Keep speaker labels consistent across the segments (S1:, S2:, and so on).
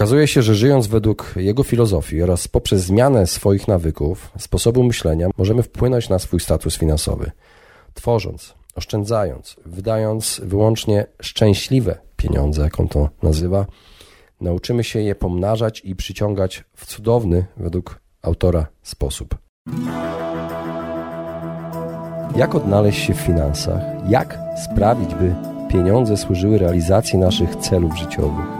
S1: Okazuje się, że żyjąc według jego filozofii oraz poprzez zmianę swoich nawyków, sposobu myślenia, możemy wpłynąć na swój status finansowy. Tworząc, oszczędzając, wydając wyłącznie szczęśliwe pieniądze, jak on to nazywa, nauczymy się je pomnażać i przyciągać w cudowny, według autora, sposób. Jak odnaleźć się w finansach? Jak sprawić, by pieniądze służyły realizacji naszych celów życiowych?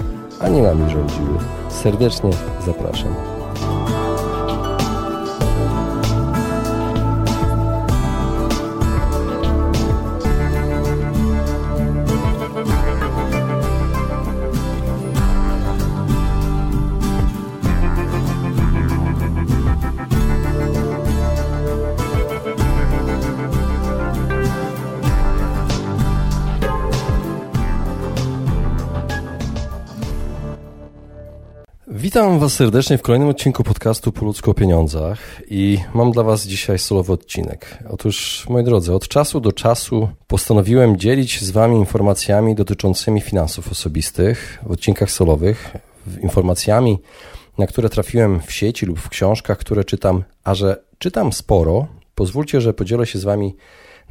S1: a nie nami rządziły. Serdecznie zapraszam. Witam Was serdecznie w kolejnym odcinku podcastu Po ludzku o pieniądzach i mam dla Was dzisiaj solowy odcinek. Otóż, moi drodzy, od czasu do czasu postanowiłem dzielić z Wami informacjami dotyczącymi finansów osobistych w odcinkach solowych, informacjami, na które trafiłem w sieci lub w książkach, które czytam, a że czytam sporo, pozwólcie, że podzielę się z Wami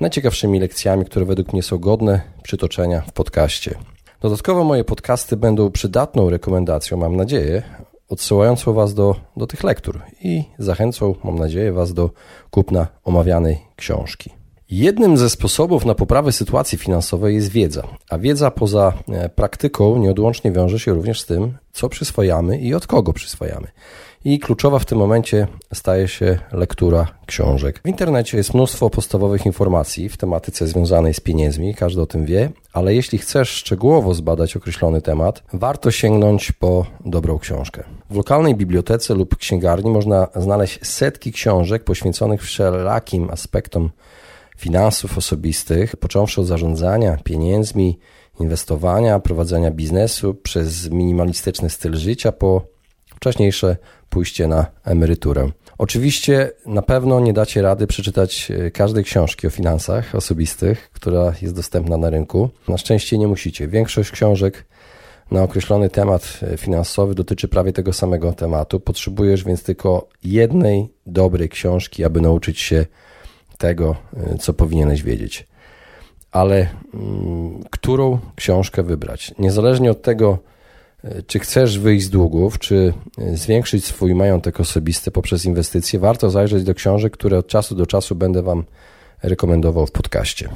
S1: najciekawszymi lekcjami, które według mnie są godne przytoczenia w podcaście. Dodatkowo moje podcasty będą przydatną rekomendacją, mam nadzieję, odsyłającą Was do, do tych lektur i zachęcą, mam nadzieję, Was do kupna omawianej książki. Jednym ze sposobów na poprawę sytuacji finansowej jest wiedza, a wiedza poza e, praktyką nieodłącznie wiąże się również z tym, co przyswajamy i od kogo przyswajamy. I kluczowa w tym momencie staje się lektura książek. W internecie jest mnóstwo podstawowych informacji w tematyce związanej z pieniędzmi, każdy o tym wie, ale jeśli chcesz szczegółowo zbadać określony temat, warto sięgnąć po dobrą książkę. W lokalnej bibliotece lub księgarni można znaleźć setki książek poświęconych wszelakim aspektom finansów osobistych, począwszy od zarządzania pieniędzmi, inwestowania, prowadzenia biznesu, przez minimalistyczny styl życia, po wcześniejsze pójście na emeryturę. Oczywiście na pewno nie dacie rady przeczytać e, każdej książki o finansach osobistych, która jest dostępna na rynku. Na szczęście nie musicie. Większość książek na określony temat e, finansowy dotyczy prawie tego samego tematu. Potrzebujesz więc tylko jednej dobrej książki, aby nauczyć się tego, y, co powinieneś wiedzieć. Ale mm, którą książkę wybrać? Niezależnie od tego, y, czy chcesz wyjść z długów, czy y, zwiększyć swój majątek osobisty poprzez inwestycje, warto zajrzeć do książek, które od czasu do czasu będę Wam rekomendował w podcaście.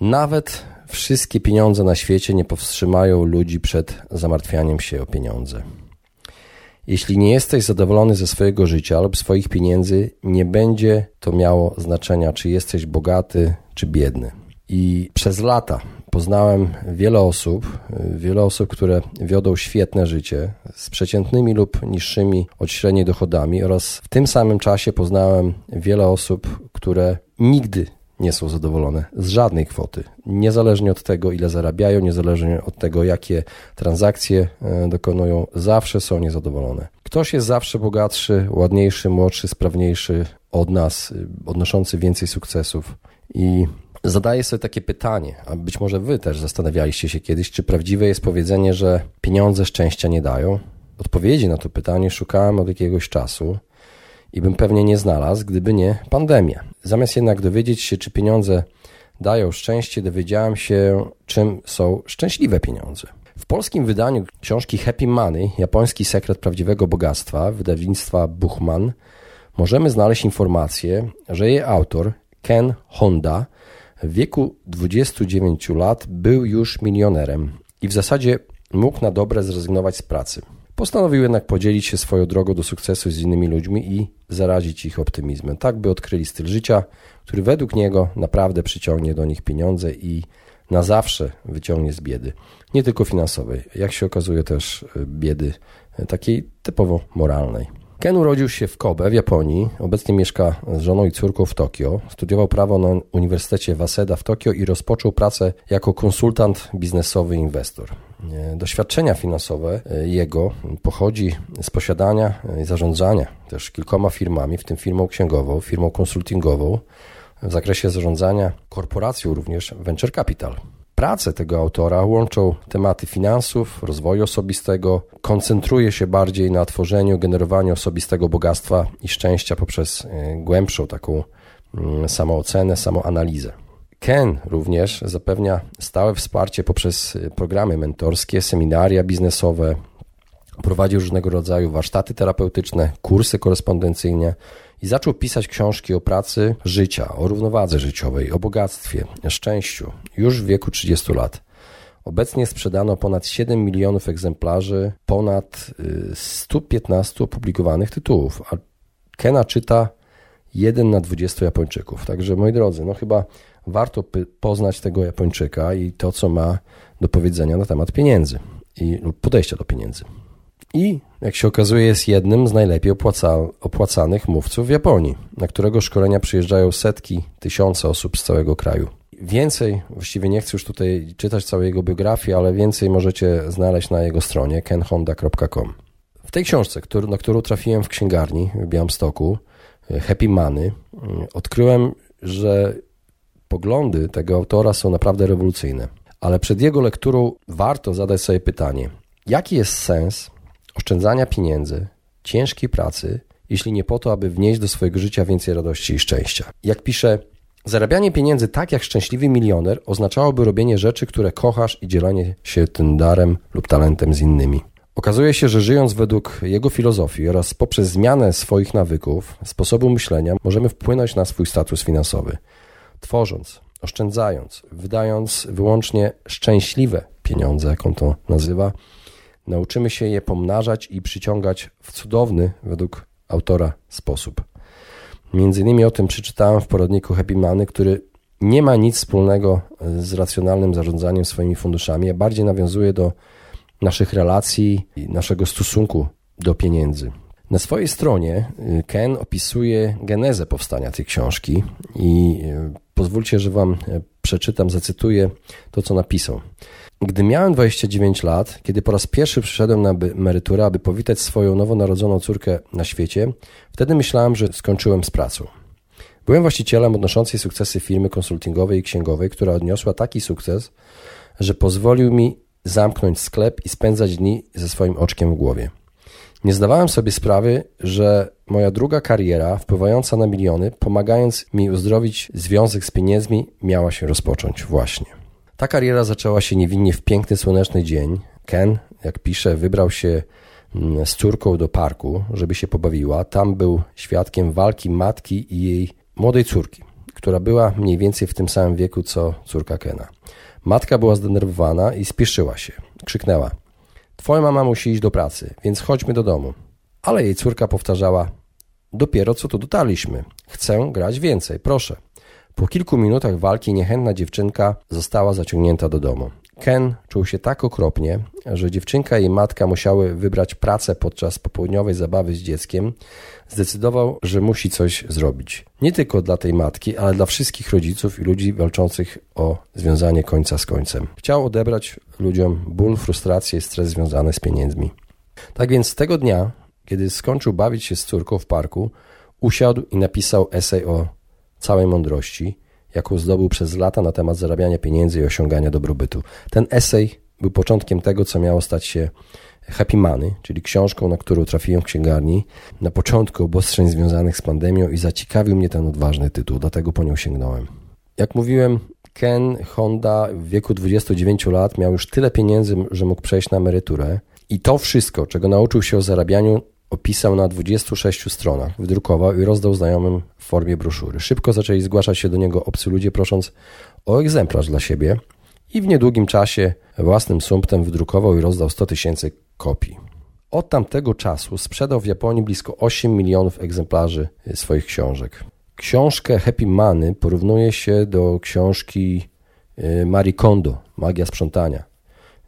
S1: Nawet wszystkie pieniądze na świecie nie powstrzymają ludzi przed zamartwianiem się o pieniądze. Jeśli nie jesteś zadowolony ze swojego życia lub swoich pieniędzy, nie będzie to miało znaczenia, czy jesteś bogaty, czy biedny. I przez lata poznałem wiele osób, wiele osób, które wiodą świetne życie z przeciętnymi lub niższymi od średniej dochodami oraz w tym samym czasie poznałem wiele osób, które nigdy nie są zadowolone z żadnej kwoty, niezależnie od tego, ile zarabiają, niezależnie od tego, jakie transakcje e, dokonują, zawsze są niezadowolone. Ktoś jest zawsze bogatszy, ładniejszy, młodszy, sprawniejszy od nas, e, odnoszący więcej sukcesów i Zadaję sobie takie pytanie, a być może Wy też zastanawialiście się kiedyś, czy prawdziwe jest powiedzenie, że pieniądze szczęścia nie dają? Odpowiedzi na to pytanie szukałem od jakiegoś czasu i bym pewnie nie znalazł, gdyby nie pandemia. Zamiast jednak dowiedzieć się, czy pieniądze dają szczęście, dowiedziałem się, czym są szczęśliwe pieniądze. W polskim wydaniu książki Happy Money, japoński sekret prawdziwego bogactwa, wydawnictwa Buchman, możemy znaleźć informację, że jej autor, Ken Honda, w wieku 29 lat był już milionerem i w zasadzie mógł na dobre zrezygnować z pracy. Postanowił jednak podzielić się swoją drogą do sukcesu z innymi ludźmi i zarazić ich optymizmem, tak by odkryli styl życia, który według niego naprawdę przyciągnie do nich pieniądze i na zawsze wyciągnie z biedy. Nie tylko finansowej, jak się okazuje też biedy takiej typowo moralnej. Ken urodził się w Kobe w Japonii, obecnie mieszka z żoną i córką w Tokio. Studiował prawo na Uniwersytecie Waseda w Tokio i rozpoczął pracę jako konsultant biznesowy inwestor. Doświadczenia finansowe jego pochodzi z posiadania i zarządzania też kilkoma firmami, w tym firmą księgową, firmą konsultingową w zakresie zarządzania korporacją również Venture Capital. Prace tego autora łączą tematy finansów, rozwoju osobistego, koncentruje się bardziej na tworzeniu, generowaniu osobistego bogactwa i szczęścia poprzez e, głębszą taką mm, samoocenę, samoanalizę. Ken również zapewnia stałe wsparcie poprzez e, programy mentorskie, seminaria biznesowe, prowadzi różnego rodzaju warsztaty terapeutyczne, kursy korespondencyjne i zaczął pisać książki o pracy życia, o równowadze życiowej, o bogactwie, szczęściu już w wieku 30 lat. Obecnie sprzedano ponad 7 milionów egzemplarzy, ponad 115 y, opublikowanych tytułów, a Kena czyta 1 na 20 Japończyków. Także moi drodzy, no chyba warto poznać tego Japończyka i to, co ma do powiedzenia na temat pieniędzy i podejścia do pieniędzy i, jak się okazuje, jest jednym z najlepiej opłaca, opłacanych mówców w Japonii, na którego szkolenia przyjeżdżają setki, tysiące osób z całego kraju. Więcej, właściwie nie chcę już tutaj czytać całej jego biografii, ale więcej możecie znaleźć na jego stronie kenhonda.com. W tej książce, który, na którą trafiłem w księgarni w Białymstoku, Happy Money, odkryłem, że poglądy tego autora są naprawdę rewolucyjne. Ale przed jego lekturą warto zadać sobie pytanie, jaki jest sens oszczędzania pieniędzy, ciężkiej pracy, jeśli nie po to, aby wnieść do swojego życia więcej radości i szczęścia. Jak pisze, zarabianie pieniędzy tak jak szczęśliwy milioner oznaczałoby robienie rzeczy, które kochasz i dzielenie się tym darem lub talentem z innymi. Okazuje się, że żyjąc według jego filozofii oraz poprzez zmianę swoich nawyków, sposobu myślenia, możemy wpłynąć na swój status finansowy. Tworząc, oszczędzając, wydając wyłącznie szczęśliwe pieniądze, jak on to nazywa, nauczymy się je pomnażać i przyciągać w cudowny, według autora, sposób. Między innymi o tym przeczytałem w poradniku Happy Money, który nie ma nic wspólnego z racjonalnym zarządzaniem swoimi funduszami, a bardziej nawiązuje do naszych relacji i naszego stosunku do pieniędzy. Na swojej stronie y, Ken opisuje genezę powstania tej książki i y, pozwólcie, że Wam y, przeczytam, zacytuję to, co napisał. Gdy miałem 29 lat, kiedy po raz pierwszy przyszedłem na emeryturę, aby powitać swoją nowonarodzoną córkę na świecie, wtedy myślałem, że skończyłem z pracą. Byłem właścicielem odnoszącej sukcesy firmy konsultingowej i księgowej, która odniosła taki sukces, że pozwolił mi zamknąć sklep i spędzać dni ze swoim oczkiem w głowie. Nie zdawałem sobie sprawy, że moja druga kariera, wpływająca na miliony, pomagając mi uzdrowić związek z pieniędzmi, miała się rozpocząć właśnie. Ta kariera zaczęła się niewinnie w piękny, słoneczny dzień. Ken, jak pisze, wybrał się mm, z córką do parku, żeby się pobawiła. Tam był świadkiem walki matki i jej młodej córki, która była mniej więcej w tym samym wieku co córka Kena. Matka była zdenerwowana i spieszyła się. Krzyknęła: Twoja mama musi iść do pracy, więc chodźmy do domu. Ale jej córka powtarzała: Dopiero co tu dotarliśmy. Chcę grać więcej, proszę. Po kilku minutach walki niechętna dziewczynka została zaciągnięta do domu. Ken czuł się tak okropnie, że dziewczynka i matka musiały wybrać pracę podczas popołudniowej zabawy z dzieckiem. Zdecydował, że musi coś zrobić. Nie tylko dla tej matki, ale dla wszystkich rodziców i ludzi walczących o związanie końca z końcem. Chciał odebrać ludziom ból, frustrację i stres związane z pieniędzmi. Tak więc tego dnia, kiedy skończył bawić się z córką w parku, usiadł i napisał esej o całej mądrości, jaką zdobył przez lata na temat zarabiania pieniędzy i osiągania dobrobytu. Ten esej był początkiem tego, co miało stać się Happy Money, czyli książką, na którą trafiłem w księgarni na początku obostrzeń związanych z pandemią i zaciekawił mnie ten odważny tytuł, dlatego po nią sięgnąłem. Jak mówiłem, Ken Honda w wieku 29 lat miał już tyle pieniędzy, że mógł przejść na emeryturę i to wszystko, czego nauczył się o zarabianiu, opisał na 26 stronach, wydrukował i rozdał znajomym w formie broszury. Szybko zaczęli zgłaszać się do niego obcy ludzie, prosząc o egzemplarz dla siebie i w niedługim czasie własnym sumptem wydrukował i rozdał 100 tysięcy kopii. Od tamtego czasu sprzedał w Japonii blisko 8 milionów egzemplarzy swoich książek. Książkę Happy Money porównuje się do książki y, Marie Kondo, magia sprzątania.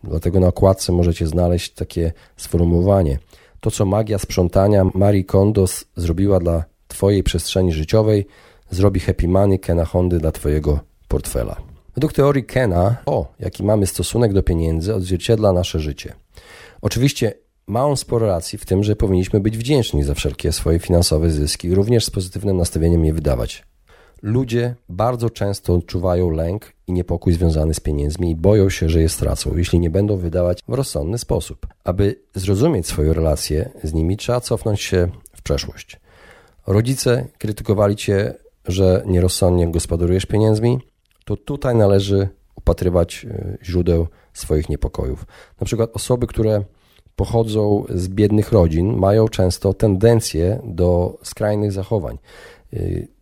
S1: Dlatego na okładce możecie znaleźć takie sformułowanie. To, co magia sprzątania Marie Kondo zrobiła dla Twojej przestrzeni życiowej, zrobi Happy Money Kena Hondy dla Twojego portfela. Według teorii Kena, o, jaki mamy stosunek do pieniędzy, odzwierciedla nasze życie. Oczywiście ma on sporo racji w tym, że powinniśmy być wdzięczni za wszelkie swoje finansowe zyski, również z pozytywnym nastawieniem je wydawać. Ludzie bardzo często odczuwają lęk i niepokój związany z pieniędzmi i boją się, że je stracą, jeśli nie będą wydawać w rozsądny sposób. Aby zrozumieć swoją relację z nimi, trzeba cofnąć się w przeszłość. Rodzice krytykowali cię, że nierozsądnie gospodarujesz pieniędzmi, to tutaj należy upatrywać e, źródeł swoich niepokojów. Na przykład osoby, które pochodzą z biednych rodzin, mają często tendencję do skrajnych zachowań.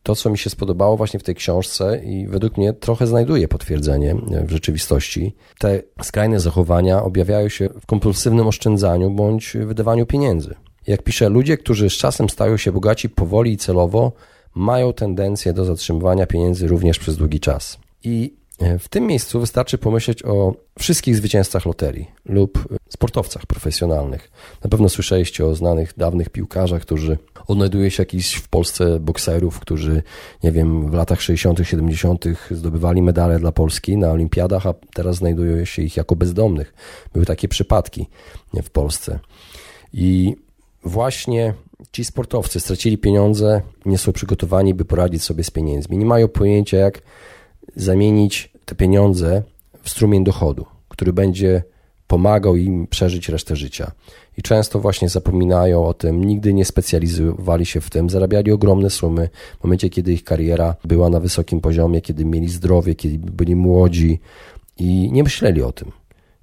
S1: To, co mi się spodobało właśnie w tej książce i według mnie trochę znajduje potwierdzenie w rzeczywistości, te skrajne zachowania objawiają się w kompulsywnym oszczędzaniu bądź wydawaniu pieniędzy. Jak piszę, ludzie, którzy z czasem stają się bogaci powoli i celowo, mają tendencję do zatrzymywania pieniędzy również przez długi czas. I w tym miejscu wystarczy pomyśleć o wszystkich zwycięzcach loterii lub sportowcach profesjonalnych. Na pewno słyszeliście o znanych, dawnych piłkarzach, którzy odnajduje się jakiś w Polsce bokserów, którzy, nie wiem, w latach 60., 70. zdobywali medale dla Polski na olimpiadach, a teraz znajdują się ich jako bezdomnych. Były takie przypadki w Polsce. I właśnie ci sportowcy stracili pieniądze, nie są przygotowani, by poradzić sobie z pieniędzmi. Nie mają pojęcia, jak zamienić te pieniądze w strumień dochodu, który będzie pomagał im przeżyć resztę życia. I często właśnie zapominają o tym, nigdy nie specjalizowali się w tym, zarabiali ogromne sumy w momencie, kiedy ich kariera była na wysokim poziomie, kiedy mieli zdrowie, kiedy byli młodzi i nie myśleli o tym.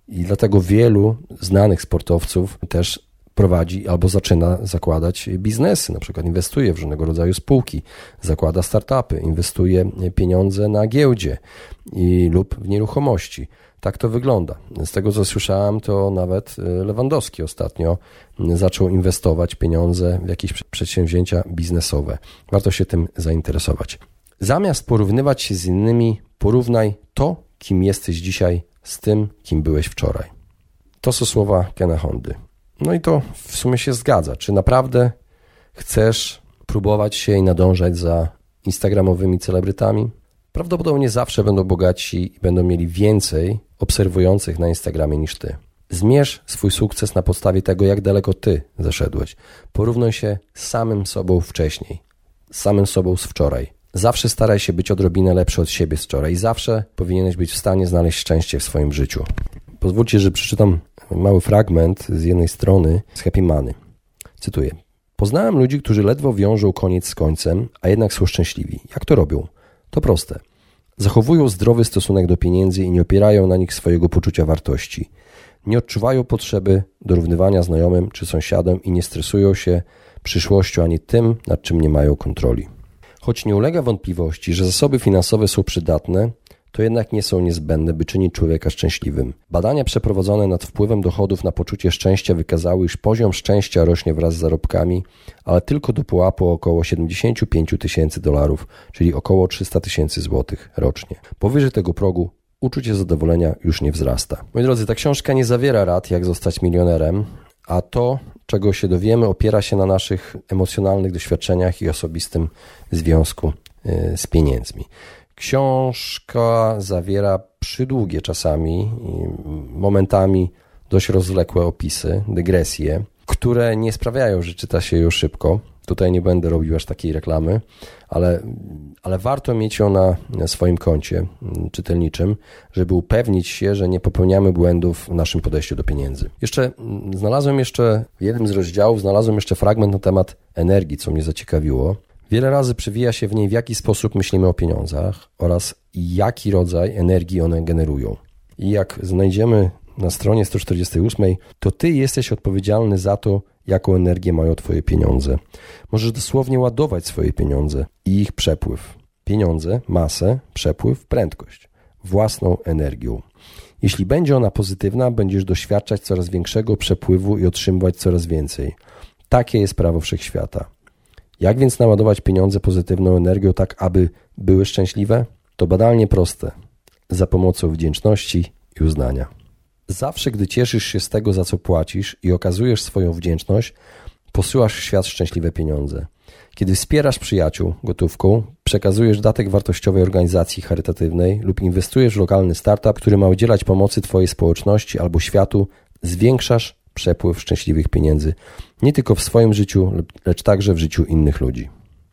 S1: I dlatego wielu znanych sportowców też prowadzi albo zaczyna zakładać biznesy, na przykład inwestuje w różnego rodzaju spółki, zakłada startupy, inwestuje pieniądze na giełdzie i, lub w nieruchomości. Tak to wygląda. Z tego co słyszałem, to nawet y, Lewandowski ostatnio zaczął inwestować pieniądze w jakieś przedsięwzięcia biznesowe. Warto się tym zainteresować. Zamiast porównywać się z innymi, porównaj to, kim jesteś dzisiaj, z tym, kim byłeś wczoraj. To są słowa Kena Hondy. No i to w sumie się zgadza. Czy naprawdę chcesz próbować się i nadążać za instagramowymi celebrytami? Prawdopodobnie zawsze będą bogatsi i będą mieli więcej obserwujących na Instagramie niż ty. Zmierz swój sukces na podstawie tego, jak daleko ty zeszedłeś. Porównuj się z samym sobą wcześniej, z samym sobą z wczoraj. Zawsze staraj się być odrobinę lepszy od siebie z wczoraj i zawsze powinieneś być w stanie znaleźć szczęście w swoim życiu. Pozwólcie, że przeczytam mały fragment z jednej strony z Happy Money. Cytuję. Poznałem ludzi, którzy ledwo wiążą koniec z końcem, a jednak są szczęśliwi. Jak to robią? To proste. Zachowują zdrowy stosunek do pieniędzy i nie opierają na nich swojego poczucia wartości. Nie odczuwają potrzeby dorównywania znajomym czy sąsiadom i nie stresują się przyszłością ani tym, nad czym nie mają kontroli. Choć nie ulega wątpliwości, że zasoby finansowe są przydatne, to jednak nie są niezbędne, by czynić człowieka szczęśliwym. Badania przeprowadzone nad wpływem dochodów na poczucie szczęścia wykazały, iż poziom szczęścia rośnie wraz z zarobkami, ale tylko do pułapu około 75 tysięcy dolarów, czyli około 300 tysięcy złotych rocznie. Powyżej tego progu uczucie zadowolenia już nie wzrasta. Moi drodzy, ta książka nie zawiera rad, jak zostać milionerem, a to, czego się dowiemy, opiera się na naszych emocjonalnych doświadczeniach i osobistym związku y, z pieniędzmi. Książka zawiera przydługie czasami, momentami dość rozwlekłe opisy, dygresje, które nie sprawiają, że czyta się ją szybko. Tutaj nie będę robił aż takiej reklamy, ale, ale warto mieć ją na, swoim koncie czytelniczym, żeby upewnić się, że nie popełniamy błędów w naszym podejściu do pieniędzy. Jeszcze znalazłem jeszcze w jednym z rozdziałów, znalazłem jeszcze fragment na temat energii, co mnie zaciekawiło. Wiele razy przewija się w niej, w jaki sposób myślimy o pieniądzach oraz jaki rodzaj energii one generują. I jak znajdziemy na stronie 148, to ty jesteś odpowiedzialny za to, jaką energię mają twoje pieniądze. Możesz dosłownie ładować swoje pieniądze i ich przepływ. Pieniądze, masę, przepływ, prędkość. Własną energią. Jeśli będzie ona pozytywna, będziesz doświadczać coraz większego przepływu i otrzymywać coraz więcej. Takie jest prawo wszechświata. Jak więc naładować pieniądze pozytywną energią tak, aby były szczęśliwe? To badalnie proste. za pomocą wdzięczności i uznania. Zawsze, gdy cieszysz się z tego, za co płacisz i okazujesz swoją wdzięczność, posyłasz w świat szczęśliwe pieniądze. Kiedy wspierasz przyjaciół gotówką, przekazujesz datek wartościowej organizacji charytatywnej lub inwestujesz w lokalny startup, który ma udzielać pomocy Twojej społeczności albo światu, zwiększasz przepływ szczęśliwych pieniędzy nie tylko w swoim życiu, lecz także w życiu innych ludzi.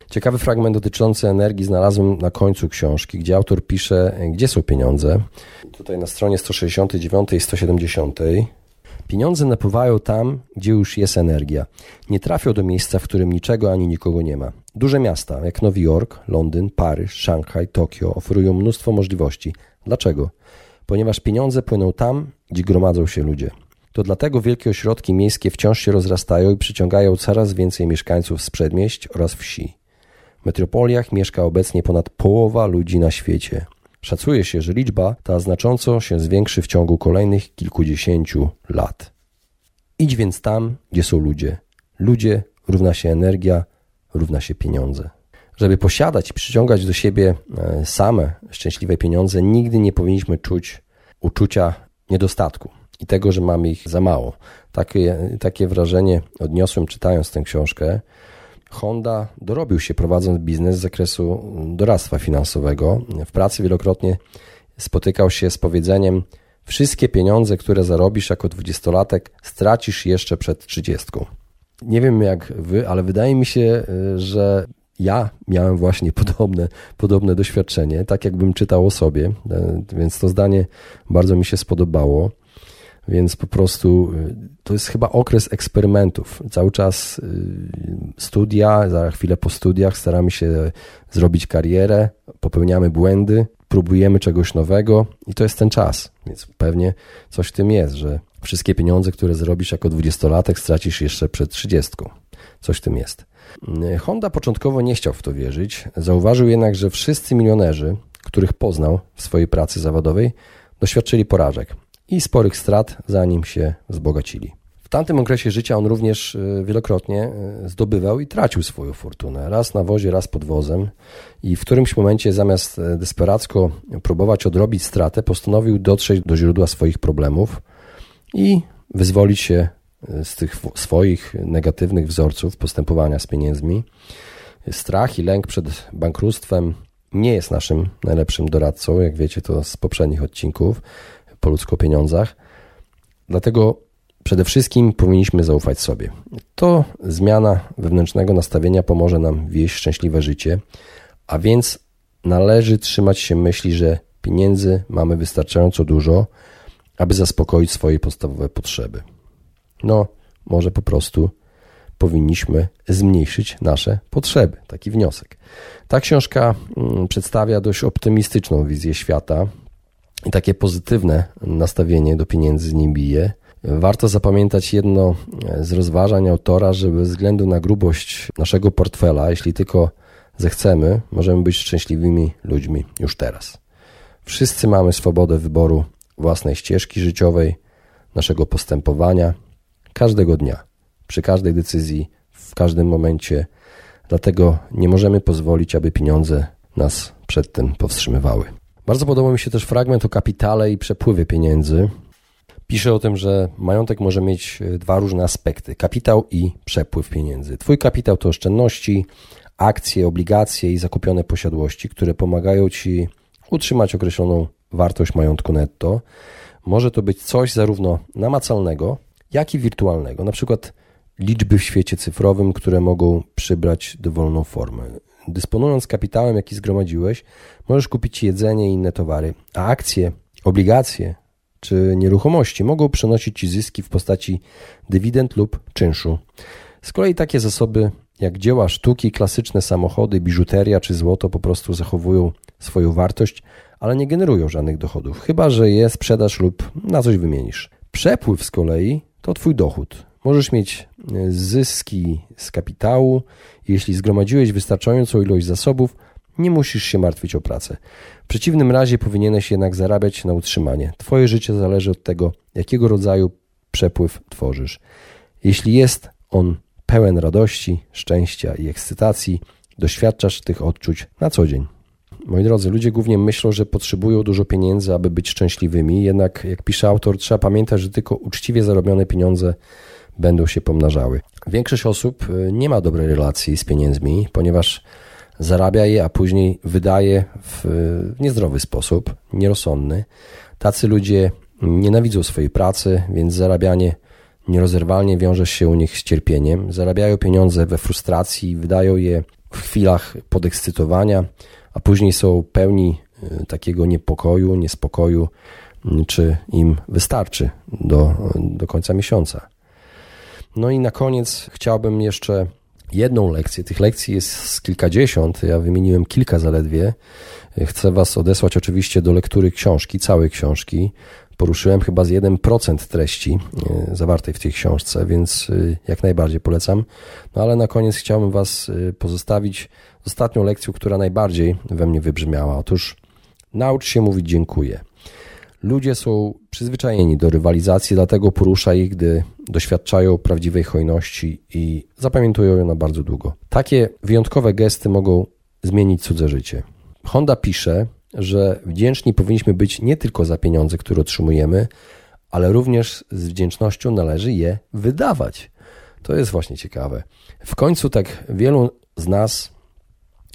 S1: Ciekawy fragment dotyczący energii znalazłem na końcu książki, gdzie autor pisze, gdzie są pieniądze. Tutaj na stronie 169 i 170. Pieniądze napływają tam, gdzie już jest energia. Nie trafią do miejsca, w którym niczego ani nikogo nie ma. Duże miasta, jak Nowy Jork, Londyn, Paryż, Szanghaj, Tokio, oferują mnóstwo możliwości. Dlaczego? Ponieważ pieniądze płyną tam, gdzie gromadzą się ludzie. To dlatego wielkie ośrodki miejskie wciąż się rozrastają i przyciągają coraz więcej mieszkańców z przedmieść oraz wsi. W metropoliach mieszka obecnie ponad połowa ludzi na świecie. Szacuje się, że liczba ta znacząco się zwiększy w ciągu kolejnych kilkudziesięciu lat. Idź więc tam, gdzie są ludzie. Ludzie równa się energia, równa się pieniądze. Żeby posiadać i przyciągać do siebie e, same szczęśliwe pieniądze, nigdy nie powinniśmy czuć uczucia niedostatku i tego, że mamy ich za mało. Takie, takie wrażenie odniosłem czytając tę książkę. Honda dorobił się prowadząc biznes z zakresu doradztwa finansowego. W pracy wielokrotnie spotykał się z powiedzeniem: Wszystkie pieniądze, które zarobisz jako dwudziestolatek, stracisz jeszcze przed trzydziestką. Nie wiem jak wy, ale wydaje mi się, że ja miałem właśnie podobne, podobne doświadczenie, tak jakbym czytał o sobie, więc to zdanie bardzo mi się spodobało. Więc po prostu y, to jest chyba okres eksperymentów. Cały czas y, studia, za chwilę po studiach staramy się zrobić karierę, popełniamy błędy, próbujemy czegoś nowego i to jest ten czas. Więc pewnie coś w tym jest, że wszystkie pieniądze, które zrobisz jako dwudziestolatek, stracisz jeszcze przed trzydziestką. Coś w tym jest. Y, Honda początkowo nie chciał w to wierzyć. Zauważył jednak, że wszyscy milionerzy, których poznał w swojej pracy zawodowej, doświadczyli porażek i sporych strat, zanim się wzbogacili. W tamtym okresie życia on również e, wielokrotnie e, zdobywał i tracił swoją fortunę. Raz na wozie, raz pod wozem. I w którymś momencie, zamiast e, desperacko próbować odrobić stratę, postanowił dotrzeć do źródła swoich problemów i wyzwolić się z tych swoich negatywnych wzorców postępowania z pieniędzmi. Strach i lęk przed bankructwem nie jest naszym najlepszym doradcą, jak wiecie to z poprzednich odcinków po ludzku o pieniądzach. Dlatego przede wszystkim powinniśmy zaufać sobie. To zmiana wewnętrznego nastawienia pomoże nam wieść szczęśliwe życie, a więc należy trzymać się myśli, że pieniędzy mamy wystarczająco dużo, aby zaspokoić swoje podstawowe potrzeby. No, może po prostu powinniśmy zmniejszyć nasze potrzeby. Taki wniosek. Ta książka mm, przedstawia dość optymistyczną wizję świata, i takie pozytywne nastawienie do pieniędzy z nim bije. Warto zapamiętać jedno z rozważań autora, że bez względu na grubość naszego portfela, jeśli tylko zechcemy, możemy być szczęśliwymi ludźmi już teraz. Wszyscy mamy swobodę wyboru własnej ścieżki życiowej, naszego postępowania, każdego dnia, przy każdej decyzji, w każdym momencie. Dlatego nie możemy pozwolić, aby pieniądze nas przed tym powstrzymywały. Bardzo podoba mi się też fragment o kapitale i przepływie pieniędzy. Pisze o tym, że majątek może mieć e, dwa różne aspekty: kapitał i przepływ pieniędzy. Twój kapitał to oszczędności, akcje, obligacje i zakupione posiadłości, które pomagają ci utrzymać określoną wartość majątku netto. Może to być coś zarówno namacalnego, jak i wirtualnego, na przykład liczby w świecie cyfrowym, które mogą przybrać dowolną formę. Dysponując kapitałem, jaki zgromadziłeś, możesz kupić jedzenie i inne towary, a akcje, obligacje czy nieruchomości mogą przynosić ci zyski w postaci dywidend lub czynszu. Z kolei takie zasoby jak dzieła sztuki, klasyczne samochody, biżuteria czy złoto po prostu zachowują swoją wartość, ale nie generują żadnych dochodów, chyba że je sprzedasz lub na coś wymienisz. Przepływ z kolei to twój dochód. Możesz mieć e, zyski z kapitału. Jeśli zgromadziłeś wystarczającą ilość zasobów, nie musisz się martwić o pracę. W przeciwnym razie powinieneś jednak zarabiać na utrzymanie. Twoje życie zależy od tego, jakiego rodzaju przepływ tworzysz. Jeśli jest on pełen radości, szczęścia i ekscytacji, doświadczasz tych odczuć na co dzień. Moi drodzy, ludzie głównie myślą, że potrzebują dużo pieniędzy, aby być szczęśliwymi, jednak jak pisze autor, trzeba pamiętać, że tylko uczciwie zarobione pieniądze będą się pomnażały. Większość osób y, nie ma dobrej relacji z pieniędzmi, ponieważ zarabia je, a później wydaje w niezdrowy sposób, nierozsądny. Tacy ludzie nienawidzą swojej pracy, więc zarabianie nierozerwalnie wiąże się u nich z cierpieniem. Zarabiają pieniądze we frustracji, wydają je w chwilach podekscytowania, a później są pełni y, takiego niepokoju, niespokoju, y, czy im wystarczy do, do końca miesiąca. No i na koniec chciałbym jeszcze jedną lekcję. Tych lekcji jest z kilkadziesiąt, ja wymieniłem kilka zaledwie. Chcę Was odesłać oczywiście do lektury książki, całej książki. Poruszyłem chyba z 1% treści e, zawartej w tej książce, więc e, jak najbardziej polecam. No ale na koniec chciałbym Was e, pozostawić ostatnią lekcją, która najbardziej we mnie wybrzmiała. Otóż naucz się mówić dziękuję. Ludzie są przyzwyczajeni do rywalizacji, dlatego porusza ich, gdy doświadczają prawdziwej hojności i zapamiętują ją na bardzo długo. Takie wyjątkowe gesty mogą zmienić cudze życie. Honda pisze, że wdzięczni powinniśmy być nie tylko za pieniądze, które otrzymujemy, ale również z wdzięcznością należy je wydawać. To jest właśnie ciekawe. W końcu tak wielu z nas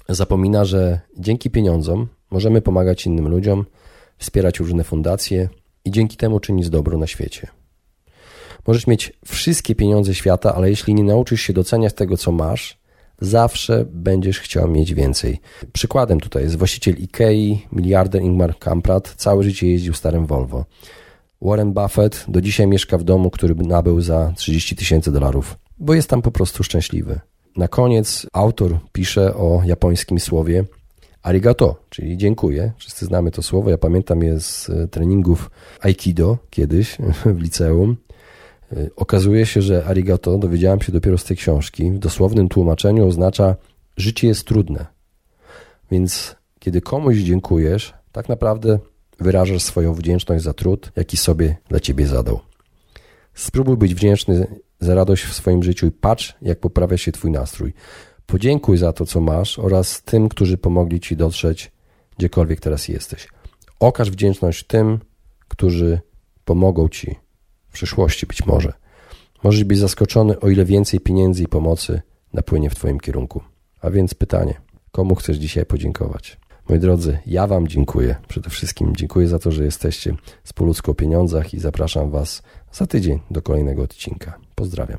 S1: zapomina, że dzięki pieniądzom możemy pomagać innym ludziom, wspierać różne fundacje i dzięki temu czynić dobro na świecie. Możesz mieć wszystkie pieniądze świata, ale jeśli nie nauczysz się doceniać tego, co masz, zawsze będziesz chciał mieć więcej. Przykładem tutaj jest właściciel Ikei, miliarder Ingmar Kamprad, całe życie jeździł starym Volvo. Warren Buffett do dzisiaj mieszka w domu, który nabył za 30 tysięcy dolarów, bo jest tam po prostu szczęśliwy. Na koniec autor pisze o japońskim słowie arigato, czyli dziękuję. Wszyscy znamy to słowo. Ja pamiętam je z e, treningów aikido kiedyś w liceum. E, okazuje się, że arigato, dowiedziałem się dopiero z tej książki, w dosłownym tłumaczeniu oznacza życie jest trudne. Więc kiedy komuś dziękujesz, tak naprawdę wyrażasz swoją wdzięczność za trud, jaki sobie dla ciebie zadał. Spróbuj być wdzięczny za radość w swoim życiu i patrz, jak poprawia się twój nastrój. Podziękuj za to, co masz oraz tym, którzy pomogli ci dotrzeć gdziekolwiek teraz jesteś. Okaż wdzięczność tym, którzy pomogą ci w przyszłości być może. Możesz być zaskoczony, o ile więcej pieniędzy i pomocy napłynie w Twoim kierunku. A więc pytanie, komu chcesz dzisiaj podziękować? Moi drodzy, ja Wam dziękuję. Przede wszystkim dziękuję za to, że jesteście z Poludzko o Pieniądzach i zapraszam Was za tydzień do kolejnego odcinka. Pozdrawiam.